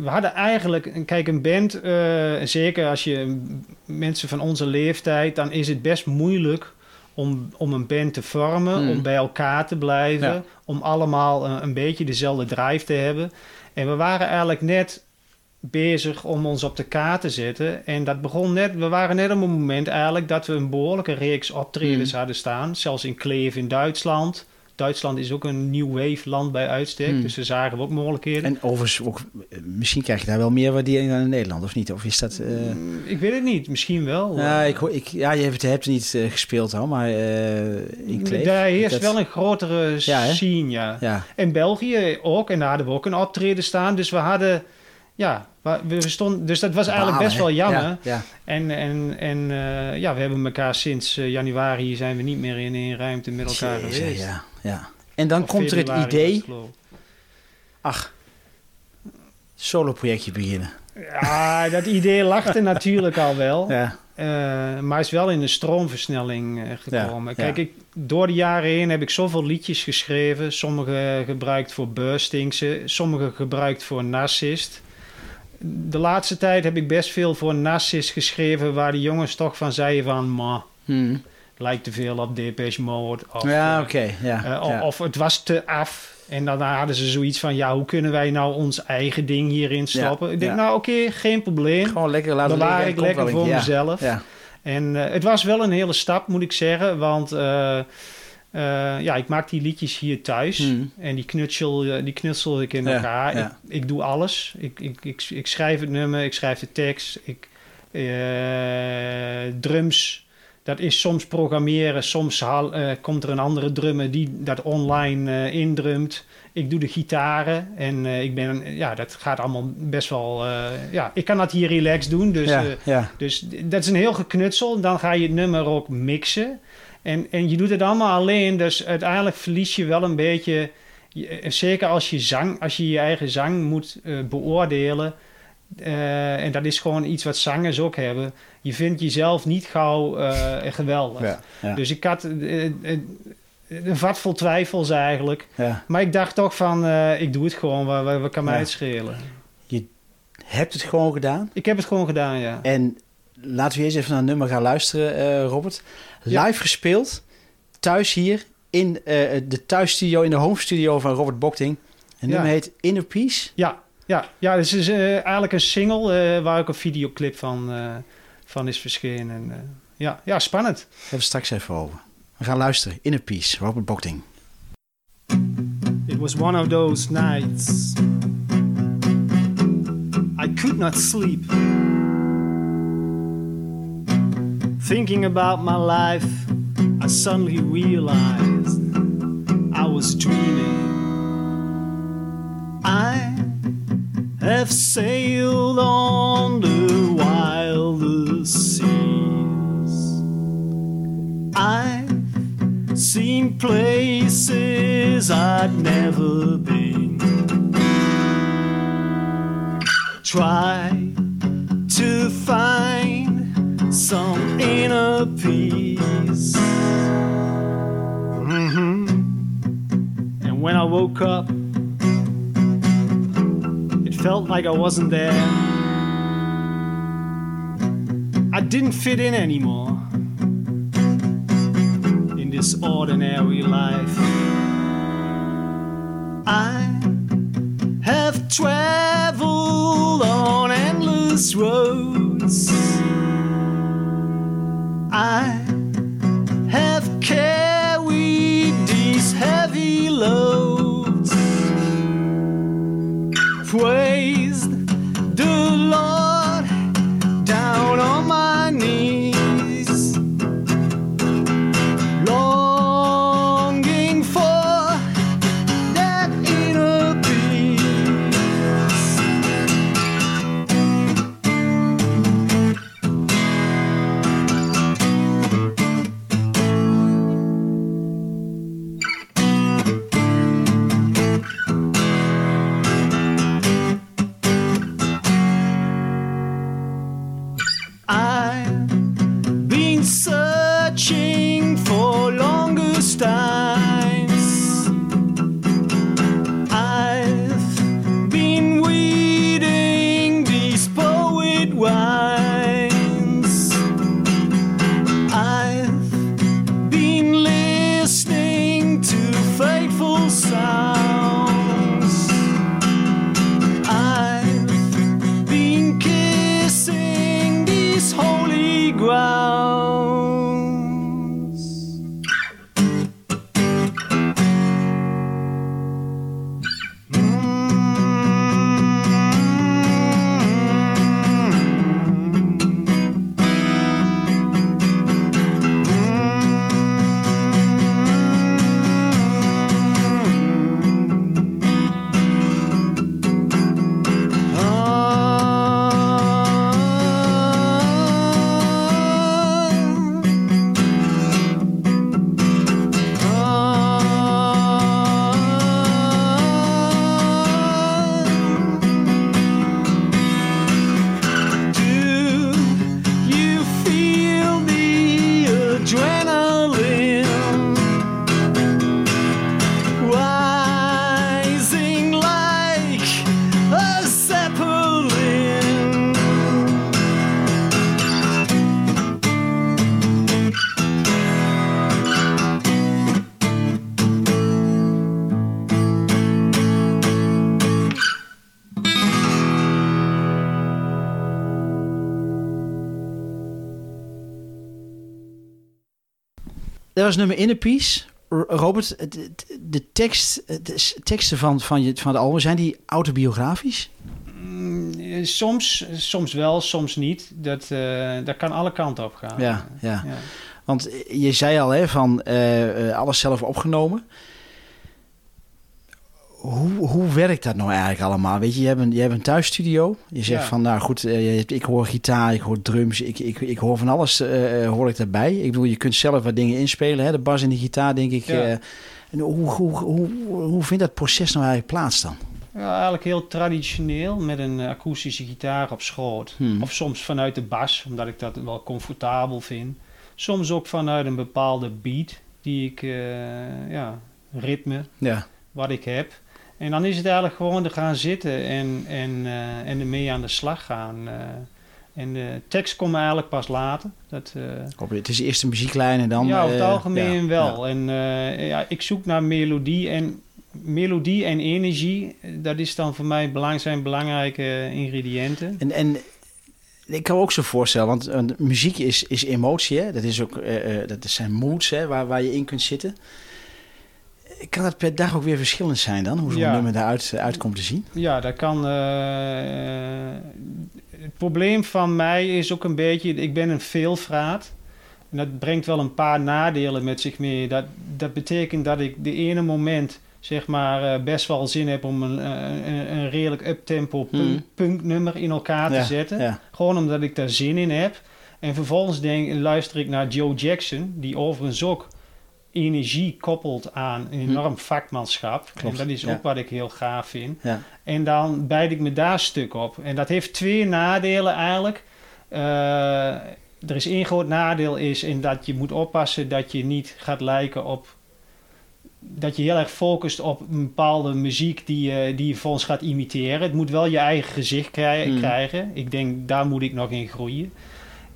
we hadden eigenlijk, kijk, een band, uh, zeker als je mensen van onze leeftijd, dan is het best moeilijk om, om een band te vormen, mm. om bij elkaar te blijven, om allemaal een beetje dezelfde drive te hebben. En we waren eigenlijk net bezig om ons op de kaart te zetten. En dat begon net, we waren net op een moment eigenlijk dat we een behoorlijke reeks optredens mm. hadden staan, zelfs in Kleef in Duitsland Duitsland is ook een new wave land bij uitstek. Hmm. Dus daar zagen we ook mogelijkheden. En overigens ook, eh, misschien krijg je daar wel meer waardering dan in Nederland, of niet? Of is dat... eh, Mm, Ik weet het niet, misschien wel. Ja, ik, hoor- ik, ja, je hebt, hebt niet eh, gespeeld al, maar in Kleef... Daar heerst dat- wel een grotere Ja, scene, ja. Ja, In België ook, en daar hadden we ook een optreden staan. Dus we hadden, ja, we stonden, dus dat was eigenlijk best wel jammer. Ja, ja. En, en, en ja, we hebben elkaar sinds januari zijn we niet meer in één ruimte met elkaar Jezus, geweest. ja, ja. En dan Of komt er het idee, ach, solo-projectje beginnen. Ja, dat idee er natuurlijk al wel. Ja, Eh, maar is wel in een stroomversnelling eh, gekomen. Ja, ja. Kijk, ik, door de jaren heen heb ik zoveel liedjes geschreven. Sommige gebruikt voor Beurstinkse, sommige gebruikt voor Narcist. De laatste tijd heb ik best veel voor Narcist geschreven... waar de jongens toch van zeiden van... Ma, Hm. Lijkt te veel op Depeche Mode. Of, ja eh, oké. ja, eh, ja. Of het was te af. En dan hadden ze zoiets van... ja, hoe kunnen wij nou ons eigen ding hierin stoppen? ik denk, nou oké, geen probleem. Gewoon lekker laten liggen. ik lekker voor mezelf. Ja, En eh, het was wel een hele stap, moet ik zeggen. Want ja, ik maak die liedjes hier thuis. Hmm. En die knutsel, die knutsel ik in elkaar. Ik, ik doe alles. Ik, ik, ik, ik schrijf het nummer, ik schrijf de tekst. Ik, drums, dat is soms programmeren. Soms haal- eh, komt er een andere drummer die dat online eh, indrumt. Ik doe de gitaren en eh, ik ben, ja, dat gaat allemaal best wel. ja, ik kan dat hier relaxed doen. Dus ja, ja. dus dat is een heel geknutsel. Dan ga je het nummer ook mixen. En, en je doet het allemaal alleen. Dus uiteindelijk verlies je wel een beetje... je- zeker als je zang, als je je eigen zang moet beoordelen... en dat is gewoon iets wat zangers ook hebben. Je vindt jezelf niet gauw eh, geweldig. ja, ja, Dus ik had eh, eh, een vat vol twijfels eigenlijk. ja. Maar ik dacht toch van, ik doe het gewoon. Wat, wat, kan mij het schelen? Hebt het gewoon gedaan. Ik heb het gewoon gedaan, ja. En laten we eerst even naar het nummer gaan luisteren, Robert. Live gespeeld, thuis hier, in de thuisstudio, in de home studio van Robert Bokting. Het Ja. nummer heet Inner Peace. Ja, ja, ja dus het is eigenlijk een single waar ook een videoclip van, van is verschenen. En, eh, ja, ja, spannend. Daar hebben we straks even over. We gaan luisteren. Inner Peace, Robert Bokting. It was one of those nights I could not sleep. Thinking about my life, I suddenly realized I was dreaming. I have sailed on places I'd never been. Try to find some inner peace. Mhm. And when I woke up, it felt like I wasn't there. I didn't fit in anymore this ordinary life. I have traveled dat was nummer in de piece. Robert, de, de tekst, de teksten van, van, je, van de album, zijn die autobiografisch? Mm, soms, soms wel, soms niet. Dat, uh, dat kan alle kanten op gaan. Ja, ja. ja. Want je zei al, hè, van uh, alles zelf opgenomen hoe, hoe werkt dat nou eigenlijk allemaal? Weet je, je hebt een, je hebt een thuisstudio. Je zegt van, nou goed, uh, ik hoor gitaar, ik hoor drums, ik, ik, ik hoor van alles, uh, hoor ik daarbij. Ik bedoel, je kunt zelf wat dingen inspelen, hè? de bas en de gitaar, denk ik. Ja. Uh, en hoe, hoe, hoe, hoe vindt dat proces nou eigenlijk plaats dan? Ja, eigenlijk heel traditioneel, met een akoestische gitaar op schoot. Hmm. Of soms vanuit de bas, omdat ik dat wel comfortabel vind. Soms ook vanuit een bepaalde beat, die ik, ja, ritme, ja. wat ik heb. En dan is het eigenlijk gewoon te gaan zitten en, en, uh, en ermee aan de slag gaan. Uh, en de tekst komt eigenlijk pas later. Dat, uh, het is eerst een muzieklijn en dan... Ja, over het algemeen ja, wel. Ja. En ja, ik zoek naar melodie en melodie en energie. Dat is dan voor mij belang, zijn belangrijke ingrediënten. En, en ik kan me ook zo voorstellen, want muziek is, is emotie. Hè? Dat, is ook, dat zijn moods hè, waar, waar je in kunt zitten kan het per dag ook weer verschillend zijn dan? Hoe zo'n ja. nummer eruit uh, uit komt te zien? Ja, dat kan... Uh, het probleem van mij is ook een beetje... Ik ben een veelvraat. En dat brengt wel een paar nadelen met zich mee. Dat, dat betekent dat ik de ene moment zeg maar uh, best wel zin heb om een, een, een redelijk uptempo punk, hmm. punknummer in elkaar te zetten. Ja. Gewoon omdat ik daar zin in heb. En vervolgens denk, luister ik naar Joe Jackson, die overigens ook energie koppelt aan een hm. enorm vakmanschap. En dat is ook wat ik heel gaaf vind. Ja. En dan bijd ik me daar stuk op. En dat heeft twee nadelen eigenlijk. Uh, er is één groot nadeel is in dat je moet oppassen dat je niet gaat lijken op dat je heel erg focust op een bepaalde muziek die, die je voor ons gaat imiteren. Het moet wel je eigen gezicht krijgen. Hm. krijgen. Ik denk, daar moet ik nog in groeien.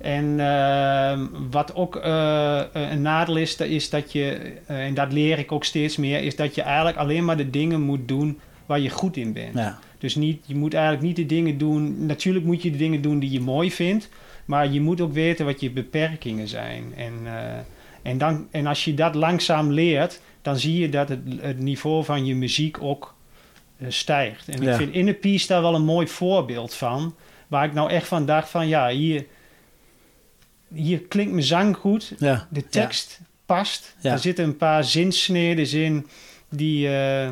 En uh, wat ook uh, een nadeel is, dat is dat je, uh, en dat leer ik ook steeds meer, is dat je eigenlijk alleen maar de dingen moet doen waar je goed in bent. Ja. Dus niet, je moet eigenlijk niet de dingen doen, natuurlijk moet je de dingen doen die je mooi vindt, maar je moet ook weten wat je beperkingen zijn. En, en, dan, en als je dat langzaam leert, dan zie je dat het, het niveau van je muziek ook stijgt. En ja. ik vind Inner Peace daar wel een mooi voorbeeld van, waar ik nou echt van dacht van, ja, hier hier klinkt mijn zang goed. Ja. De tekst past. Er zitten een paar zinsneden in die, uh,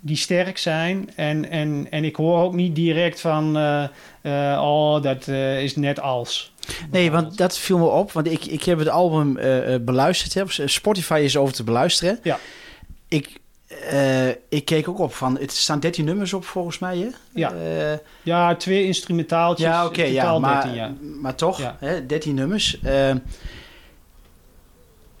die sterk zijn. En, en, en ik hoor ook niet direct van... Uh, uh, oh, dat is net als. Nee, want dat viel me op. Want ik, ik heb het album beluisterd. Hè. Spotify is over te beluisteren. Ja. Ik uh, ik keek ook op van, het staan 13 nummers op volgens mij, hè? Ja, uh, ja twee instrumentaaltjes. Ja, oké, okay, ja, maar, 13, ja. maar toch, ja. hè, 13 nummers. Uh,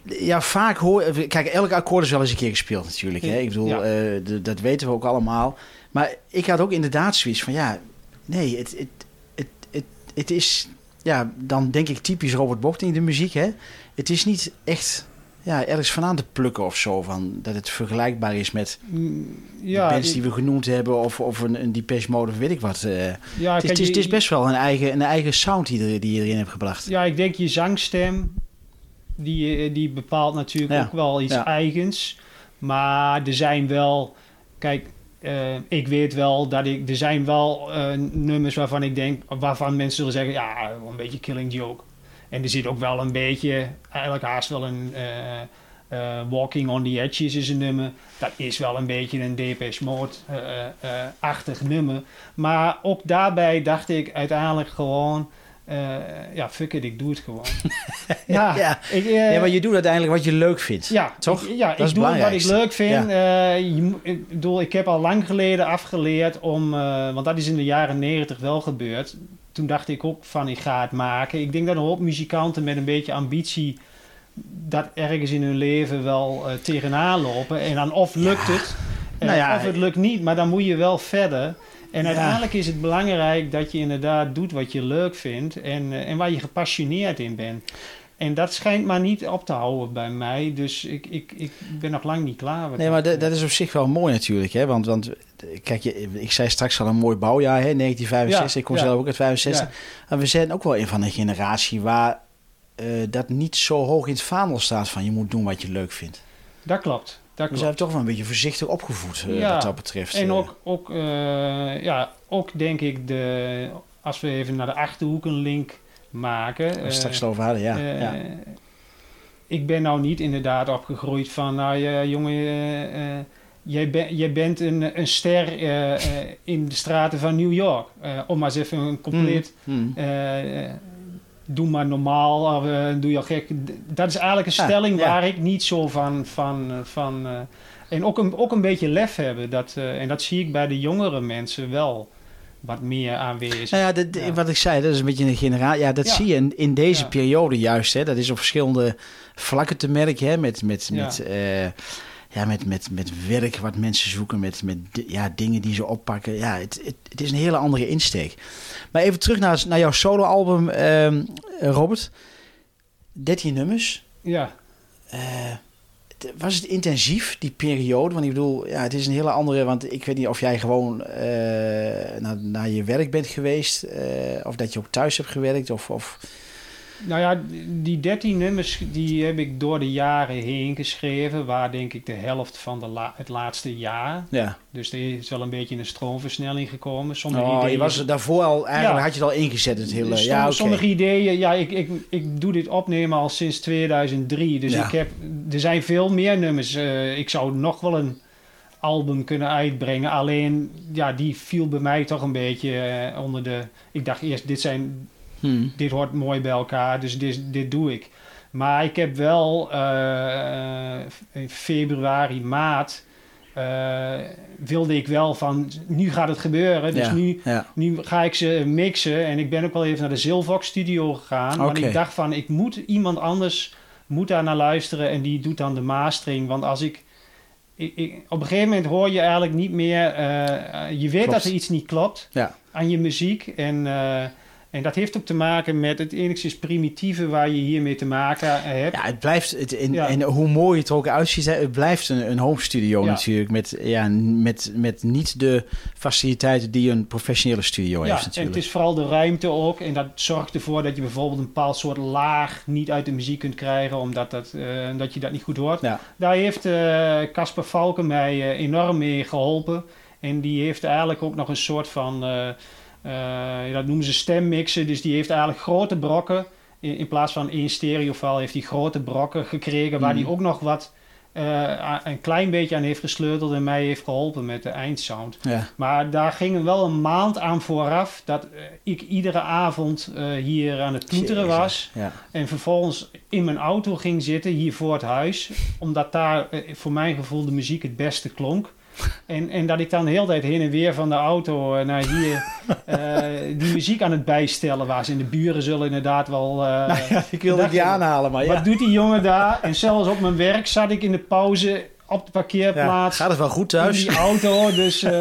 ja, vaak hoor... Kijk, elk akkoord is wel eens een keer gespeeld natuurlijk. Hè? Ik bedoel, ja. dat weten we ook allemaal. Maar ik had ook inderdaad zoiets van, ja... Nee, het, het, het, het, het is... Ja, dan denk ik typisch Robert Bochting, de muziek, hè? Het is niet echt ja, ergens van aan te plukken of zo. Van, dat het vergelijkbaar is met mm, ja, de bands die we genoemd hebben. Of, of een, een Depeche Mode of weet ik wat. Uh, ja, het, is, het, is, best wel een eigen, een eigen sound die, er, die je erin hebt gebracht. Ja, ik denk je zangstem, die, eh, die bepaalt natuurlijk ook wel iets eigens. Maar er zijn wel... Kijk, uh, ik weet wel dat ik... Er zijn wel uh, nummers waarvan ik denk... Waarvan mensen zullen zeggen... Ja, een beetje Killing Joke. En er zit ook wel een beetje, eigenlijk haast wel een uh, Walking on the Edges is een nummer. Dat is wel een beetje een Depeche Mode-achtig uh, nummer. Maar ook daarbij dacht ik uiteindelijk gewoon... ja, fuck it, ik doe het gewoon. ja, ja. Ik, ja, maar je doet uiteindelijk wat je leuk vindt. Ja, toch? Ik, ja, dat ik doe wat ik leuk vind. Ja. je, ik, bedoel, ik heb al lang geleden afgeleerd om, want dat is in de jaren negentig wel gebeurd toen dacht ik ook van ik ga het maken. Ik denk dat een hoop muzikanten met een beetje ambitie dat ergens in hun leven wel uh, tegenaan lopen. En dan of lukt het, uh, nou ja, of het lukt niet, maar dan moet je wel verder. En uiteindelijk is het belangrijk dat je inderdaad doet wat je leuk vindt en, uh, en waar je gepassioneerd in bent. En dat schijnt maar niet op te houden bij mij. Dus ik, ik, ik ben nog lang niet klaar. Nee, maar dat, dat is op zich wel mooi natuurlijk. Hè? Want, want kijk, je, ik zei straks al een mooi bouwjaar, hè? 1965. ik kom zelf ook uit 65. En we zijn ook wel een van een generatie waar dat niet zo hoog in het vaandel staat van je moet doen wat je leuk vindt. Dat klopt. Dat we zijn toch wel een beetje voorzichtig opgevoed ja, wat dat betreft. En ook, ook, ja, ook denk ik, de, als we even naar de Achterhoek een link maken. We straks over hadden, ja. ja. Ik ben nou niet inderdaad opgegroeid van, nou ja, jongen jij, ben, jij bent een, een ster uh, in de straten van New York. Uh, om maar eens even een compleet... Mm. doe maar normaal, of doe je al gek. Dat is eigenlijk een stelling waar ik niet zo van... van, van en ook een, ook een beetje lef hebben. Dat, en dat zie ik bij de jongere mensen wel wat meer aanwezig. Nou ja, wat ik zei, dat is een beetje een generaal. Ja, dat zie je in, in deze periode juist. Hè. Dat is op verschillende vlakken te merken. Hè, met, met, met ja, met, met, met werk wat mensen zoeken, met, met ja, dingen die ze oppakken. Ja, het, het, het is een hele andere insteek. Maar even terug naar, naar jouw soloalbum, uh, Robert. 13 nummers. Ja. Uh, was het intensief, die periode? Want ik bedoel, ja, het is een hele andere... Want ik weet niet of jij gewoon uh, naar, naar je werk bent geweest... Uh, of dat je ook thuis hebt gewerkt, of... of nou ja, die 13 nummers die heb ik door de jaren heen geschreven, waar denk ik de helft van de het laatste jaar. Ja. Dus er is wel een beetje een stroomversnelling gekomen. Sommige oh, ideeën, je was daarvoor al, eigenlijk had je het al ingezet het hele... Ja, sommige ideeën, ja, ik, ik, ik doe dit opnemen al sinds 2003. Dus ik heb, er zijn veel meer nummers. Uh, ik zou nog wel een album kunnen uitbrengen. Alleen, ja, die viel bij mij toch een beetje uh, onder de... Ik dacht eerst, dit zijn Hmm. Dit hoort mooi bij elkaar, dus dit, dit doe ik. Maar ik heb wel uh, in februari, maart. Uh, wilde ik wel van nu gaat het gebeuren. Dus nu, nu ga ik ze mixen. En ik ben ook wel even naar de Zilvox studio gegaan. Okay. Want ik dacht van ik moet iemand anders moet daar naar luisteren. En die doet dan de mastering. Want als ik. ik, op een gegeven moment hoor je eigenlijk niet meer. Uh, je weet dat er iets niet klopt ja. aan je muziek. En en dat heeft ook te maken met het enigszins primitieve waar je hiermee te maken hebt. Ja, het blijft, het, in, en hoe mooi het er ook uitziet, het blijft een, een home studio natuurlijk. Met, ja, met, met niet de faciliteiten die een professionele studio heeft natuurlijk. en het is vooral de ruimte ook. En dat zorgt ervoor dat je bijvoorbeeld een bepaald soort laag niet uit de muziek kunt krijgen, omdat dat, uh, dat je dat niet goed hoort. Daar heeft eh, Casper uh, Valken mij uh, enorm mee geholpen. En die heeft eigenlijk ook nog een soort van uh, dat noemen ze stemmixen. Dus die heeft eigenlijk grote brokken. In, in plaats van één stereofile heeft hij grote brokken gekregen. Waar hij mm. ook nog wat uh, een klein beetje aan heeft gesleuteld en mij heeft geholpen met de eindsound. Ja. Maar daar ging wel een maand aan vooraf dat uh, ik iedere avond uh, hier aan het toeteren was. Ja. En vervolgens in mijn auto ging zitten hier voor het huis. Omdat daar voor mijn gevoel de muziek het beste klonk. En, en dat ik dan de hele tijd heen en weer van de auto eh, naar hier uh, die muziek aan het bijstellen was. En de buren zullen inderdaad wel... Uh, nou ja, ik wilde die aanhalen, maar ja. Wat doet die jongen daar? En zelfs op mijn werk zat ik in de pauze op de parkeerplaats. Ja, gaat het wel goed thuis? In die auto, dus...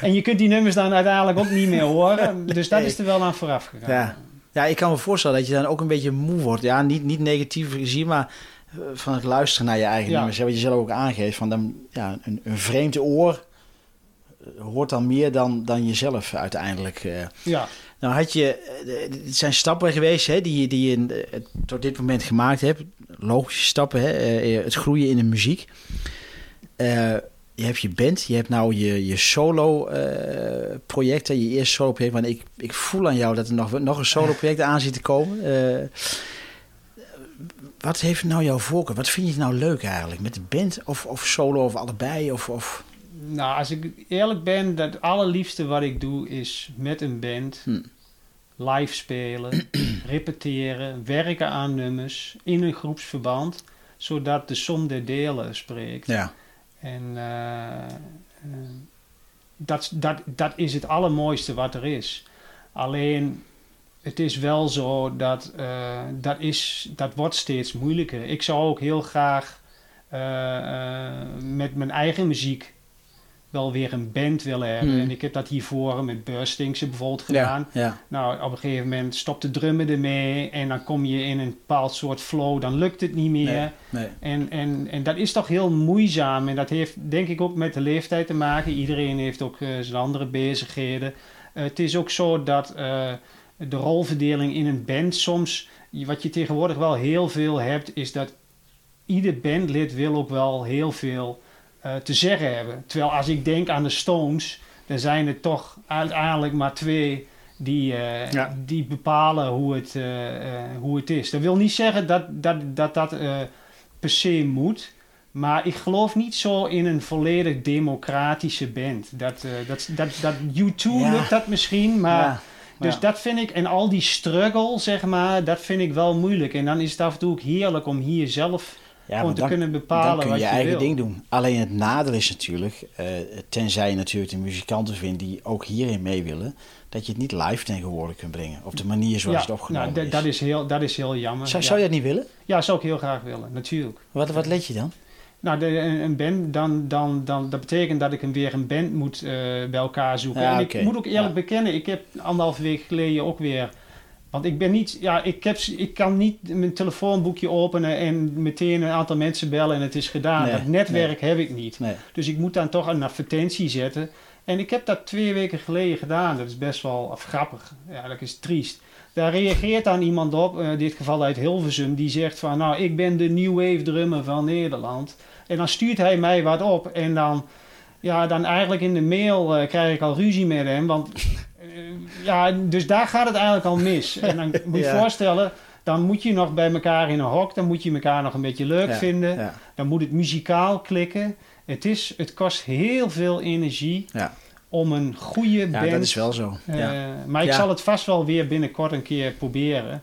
en je kunt die nummers dan uiteindelijk ook niet meer horen. Dus dat is er wel aan vooraf gegaan. Ja. ja, ik kan me voorstellen dat je dan ook een beetje moe wordt. Ja, niet, niet negatief gezien, maar van het luisteren naar je eigen ja. nummers. Wat je zelf ook aangeeft. Van dan, ja, een, een vreemd oor eh, hoort dan meer dan, dan jezelf uiteindelijk. Uh. Ja. Nou had je, eh, het zijn stappen geweest hè, die, die je in, tot dit moment gemaakt hebt. Logische stappen, hè, het groeien in de muziek. je hebt je band, je hebt nou je, je solo uh, projecten, je eerste solo project. Want ik, ik voel aan jou dat er nog, nog een solo project aan zit te komen wat heeft nou jouw voorkeur? Wat vind je nou leuk eigenlijk? Met de band of, of solo of allebei? Of, of... Nou, als ik eerlijk ben, het allerliefste wat ik doe is met een band hm. live spelen, repeteren, werken aan nummers in een groepsverband, zodat de som der delen spreekt. Ja. En uh, dat, dat, dat is het allermooiste wat er is. Alleen het is wel zo dat uh, dat, is, dat wordt steeds moeilijker. Ik zou ook heel graag uh, uh, met mijn eigen muziek wel weer een band willen hebben. Hmm. En ik heb dat hiervoor met Burstings bijvoorbeeld gedaan. Ja, ja. Nou, op een gegeven moment stopt de drummen ermee en dan kom je in een bepaald soort flow, dan lukt het niet meer. Nee, nee. En, en, en dat is toch heel moeizaam en dat heeft denk ik ook met de leeftijd te maken. Iedereen heeft ook zijn andere bezigheden. het is ook zo dat de rolverdeling in een band soms... Wat je tegenwoordig wel heel veel hebt, is dat ieder bandlid wil ook wel heel veel uh, te zeggen hebben. Terwijl als ik denk aan de Stones, dan zijn er toch uiteindelijk maar twee die, uh, ja. die bepalen hoe het, uh, hoe het is. Dat wil niet zeggen dat dat, dat, dat per se moet. Maar ik geloof niet zo in een volledig democratische band. Dat, dat, dat, dat U2 ja. lukt dat misschien, maar... Ja. Dus dat vind ik, en al die struggle, zeg maar, dat vind ik wel moeilijk. En dan is het af en toe ook heerlijk om hier zelf ja, om te kunnen bepalen dan kun je, je je eigen wil. ding doen. Alleen het nadeel is natuurlijk, uh, tenzij je natuurlijk de muzikanten vindt die ook hierin mee willen, dat je het niet live tegenwoordig kunt brengen. Op de manier zoals ja, het opgenomen nou, is. Dat is, heel, dat is heel jammer. Zou, ja. zou je dat niet willen? Ja, zou ik heel graag willen, natuurlijk. Wat, wat let je dan? Nou, de, een band, dan, dan, dan, dat betekent dat ik hem weer een band moet uh, bij elkaar zoeken. Ja, en ik moet ook eerlijk Ja. bekennen, ik heb anderhalve week geleden ook weer... Want ik ben niet, ja, ik, heb, ik kan niet mijn telefoonboekje openen en meteen een aantal mensen bellen en het is gedaan. Nee, dat netwerk heb ik niet. Nee. Dus ik moet dan toch een advertentie zetten. En ik heb dat twee weken geleden gedaan. Dat is best wel grappig. Ja, dat is triest. Daar reageert dan iemand op, eh, in dit geval uit Hilversum, die zegt van, nou, ik ben de New Wave drummer van Nederland. En dan stuurt hij mij wat op en dan, ja, dan eigenlijk in de mail eh, krijg ik al ruzie met hem, want eh, ja, dus daar gaat het eigenlijk al mis. En dan moet je Ja. voorstellen, dan moet je nog bij elkaar in een hok, dan moet je elkaar nog een beetje leuk Ja, vinden. Ja. Dan moet het muzikaal klikken. Het, is, het kost heel veel energie Ja. om een goede ja, band... dat is wel zo. ja. Maar ik Ja. zal het vast wel weer binnenkort een keer proberen.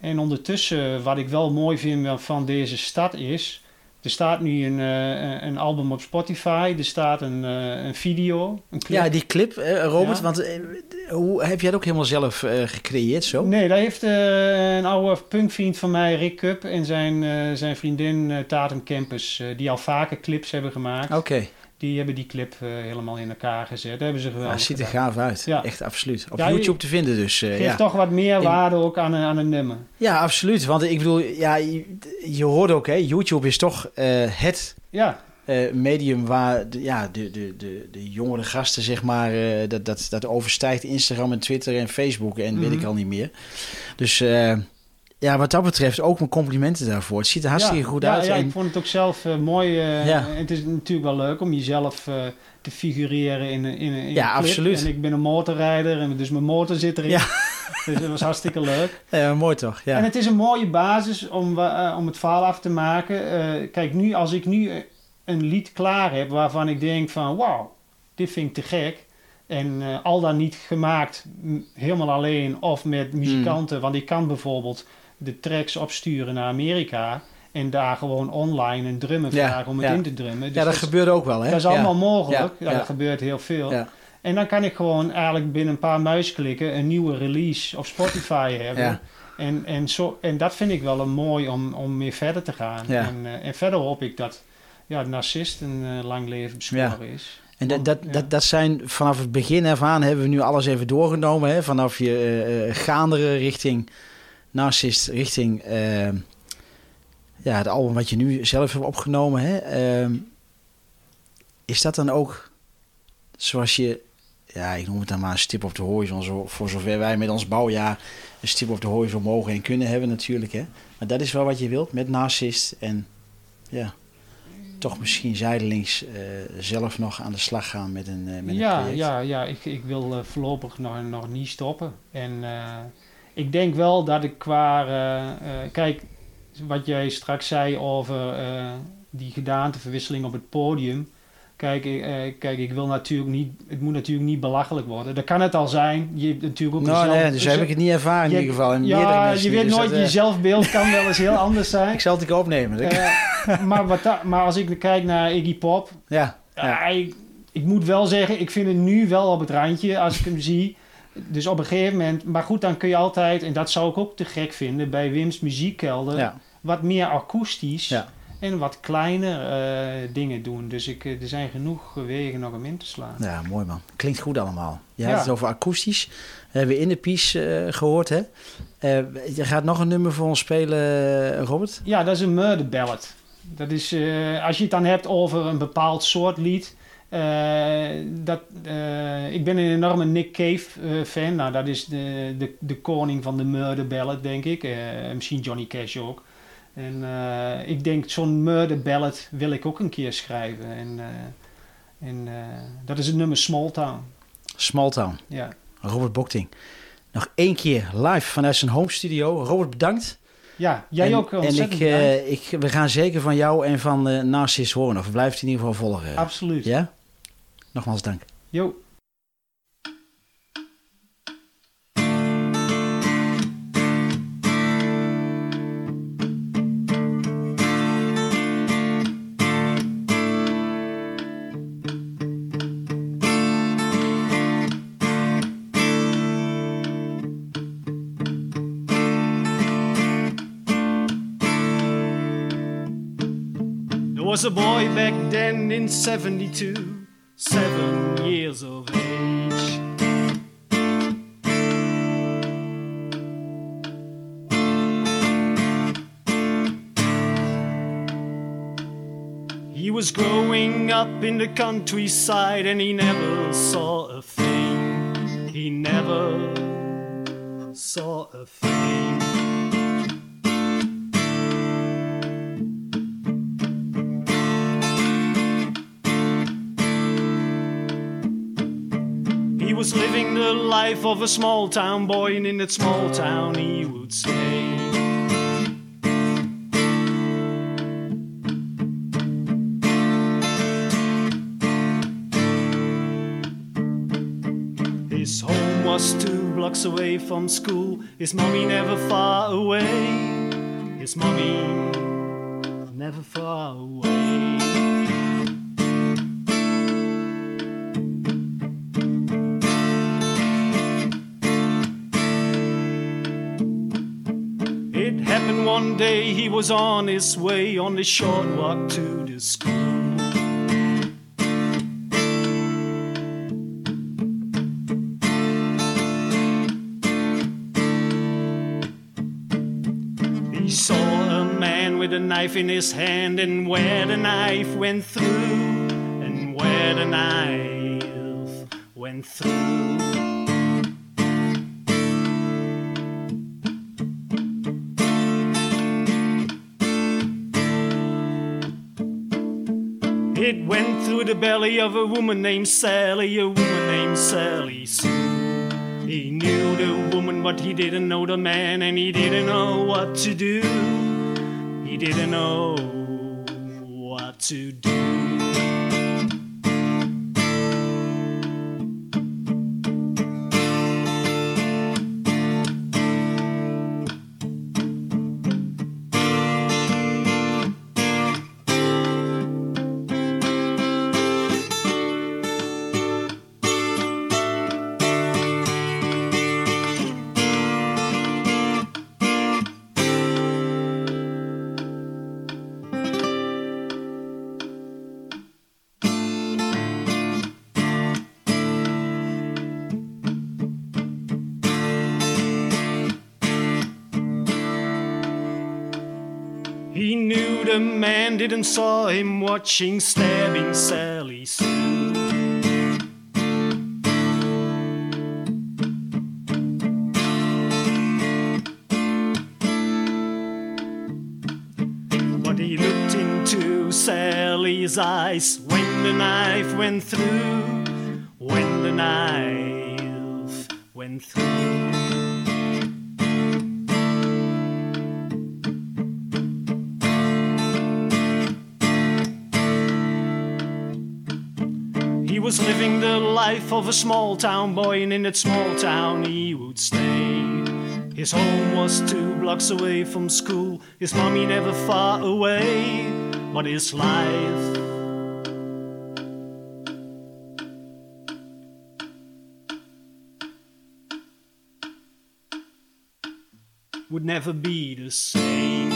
En ondertussen, wat ik wel mooi vind van deze stad is... Er staat nu een, eh, een album op Spotify. Er staat een, eh, een video, een clip. ja, die clip, eh, Robert, Ja. want eh, hoe, heb jij dat ook helemaal zelf gecreëerd zo? Nee, daar heeft een oude punkvriend van mij, Rick Cup... en zijn, zijn vriendin Tatum Campus... die al vaker clips hebben gemaakt... Oké, Die hebben die clip eh, helemaal in elkaar gezet. Dat hebben ze ja, geweldig ziet er gaaf uit. Ja. Echt absoluut. Op Ja, YouTube te vinden dus. eh, Geeft ja. toch wat meer waarde ook aan, een- aan een nummer. ja, absoluut. Want ik bedoel, ja, je, je hoort ook, hè, YouTube is toch eh, het Ja, medium waar de, ja, de, de, de, de jongere gasten, zeg maar, dat, dat, dat overstijgt Instagram en Twitter en Facebook en weet Mhm. ik al niet meer. Dus ja, wat dat betreft ook mijn complimenten daarvoor. Het ziet er hartstikke ja, goed ja, uit. Ja, en, ik vond het ook zelf eh, mooi. eh, Ja. Het is natuurlijk wel leuk om jezelf eh, te figureren in, een- in, in Ja, een clip. absoluut. En ik ben een motorrijder, en dus mijn motor zit erin. Ja. Dus dat was hartstikke leuk. ja, mooi toch? Ja. En het is een mooie basis om, om het verhaal af te maken. Kijk, nu, als ik nu een lied klaar heb waarvan ik denk van... Wauw, dit vind ik te gek. En al dan niet gemaakt helemaal alleen of met muzikanten. Want ik kan bijvoorbeeld de tracks opsturen naar Amerika... en daar gewoon online een drummer Ja, vragen om het ja. in te drummen. Dus ja, dat gebeurt ook wel, hè? dat is allemaal mogelijk. Ja, dat gebeurt heel veel. Ja. En dan kan ik gewoon eigenlijk binnen een paar muisklikken... een nieuwe release op Spotify hebben... En, en, zo, en dat vind ik wel een mooi om, om mee verder te gaan. En, eh, en verder hoop ik dat ja, narcist een eh, lang leven beschoren is. En dat, dat, dat, dat zijn vanaf het begin af aan hebben we nu alles even doorgenomen. Hè? Vanaf je eh, gaandere richting Narcist, richting eh, ja, het album wat je nu zelf hebt opgenomen. Hè? Ehm, is dat dan ook zoals je, ja, ik noem het dan maar een stip op de horizon, zo, voor zover wij met ons bouwjaar een stip op de horizon mogen en kunnen hebben natuurlijk. Hè? Maar dat is wel wat je wilt met Narcist en ja, toch misschien zijdelings eh, zelf nog aan de slag gaan met een, eh, met een ja, project. ja, ja, ik, ik wil eh, voorlopig nog, nog niet stoppen. En ik denk wel dat ik qua... eh, eh, kijk, wat jij straks zei over eh, die gedaanteverwisseling op het podium... Kijk, ik- eh, kijk, ik wil natuurlijk niet... Het moet natuurlijk niet belachelijk worden. Dat kan het al zijn. Je hebt natuurlijk ook... Nou, nee, dus heb ik het niet ervaren in ieder geval. Meerdere Ja, je weet dus nooit, dat, je zelfbeeld kan wel eens heel anders zijn. Ik zal het een keer opnemen. Eh, maar, wat da- maar als ik kijk naar Iggy Pop, ja, ja. ja. ik, ik moet wel zeggen, ik vind het nu wel op het randje als ik hem zie. Dus op een gegeven moment, maar goed, dan kun je altijd, en dat zou ik ook te gek vinden, bij Wim's Muziekkelder, ja. wat meer akoestisch Ja. en wat kleiner eh, dingen doen. Dus ik, eh, er zijn genoeg wegen nog om in te slaan. Ja, mooi man. Klinkt goed allemaal. Je Ja. had het over akoestisch. We hebben in de piece eh, gehoord, hè? Je gaat nog een nummer voor ons spelen, Robert? Ja, dat is een murder ballad. Dat is, als je het dan hebt over een bepaald soort lied, dat, ik ben een enorme Nick Cave fan. Nou, dat is de, de, de koning van de murder ballad, denk ik. misschien Johnny Cash ook. En ik denk, zo'n murder ballad wil ik ook een keer schrijven. En, en dat is het nummer Small Town. Small Town. Ja. Robert Bokting. Nog één keer live vanuit zijn home studio. Robert, bedankt. Ja, jij ook En ik, uh, ik, we gaan zeker van jou en van uh, Narcis horen. Of het in ieder geval volgen. Absoluut. Ja? Nogmaals dank. Jo. was a boy back then in 72, seven years of age. He was growing up in the countryside and he never saw a thing. He never saw a thing. Was living the life of a small town boy, and in that small town he would stay. His home was two blocks away from school, his mommy never far away. His mommy never far away. Day he was on his way on the short walk to the school. He saw a man with a knife in his hand, and where the knife went through, and where the knife went through. It went through the belly of a woman named Sally, a woman named Sally Sue. He knew the woman, but he didn't know the man, and he didn't know what to do. He didn't know what to do. Didn't saw him watching stabbing Sally Sue. But he looked into Sally's eyes when the knife went through, when the knife went through. Of a small town boy, and in that small town he would stay. His home was two blocks away from school, his mommy never far away, but his life. Would never be the same.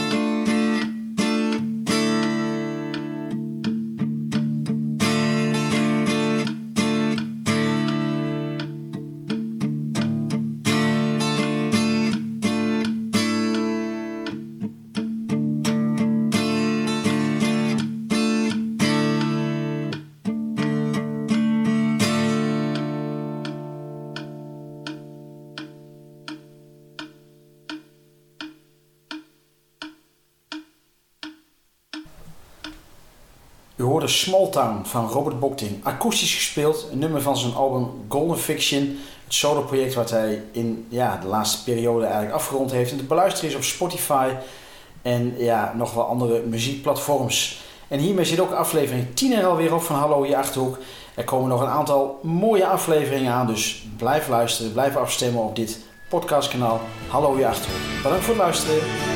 Van Robert Bokting, akoestisch gespeeld, een nummer van zijn album Golden Fiction, het solo-project wat hij in ja, de laatste periode eigenlijk afgerond heeft. En te beluisteren is op Spotify en ja, nog wel andere muziekplatforms. En hiermee zit ook aflevering 10 er alweer op van Hallo je Achterhoek. Er komen nog een aantal mooie afleveringen aan, dus blijf luisteren, blijf afstemmen op dit podcastkanaal Hallo je Achterhoek. Bedankt voor het luisteren.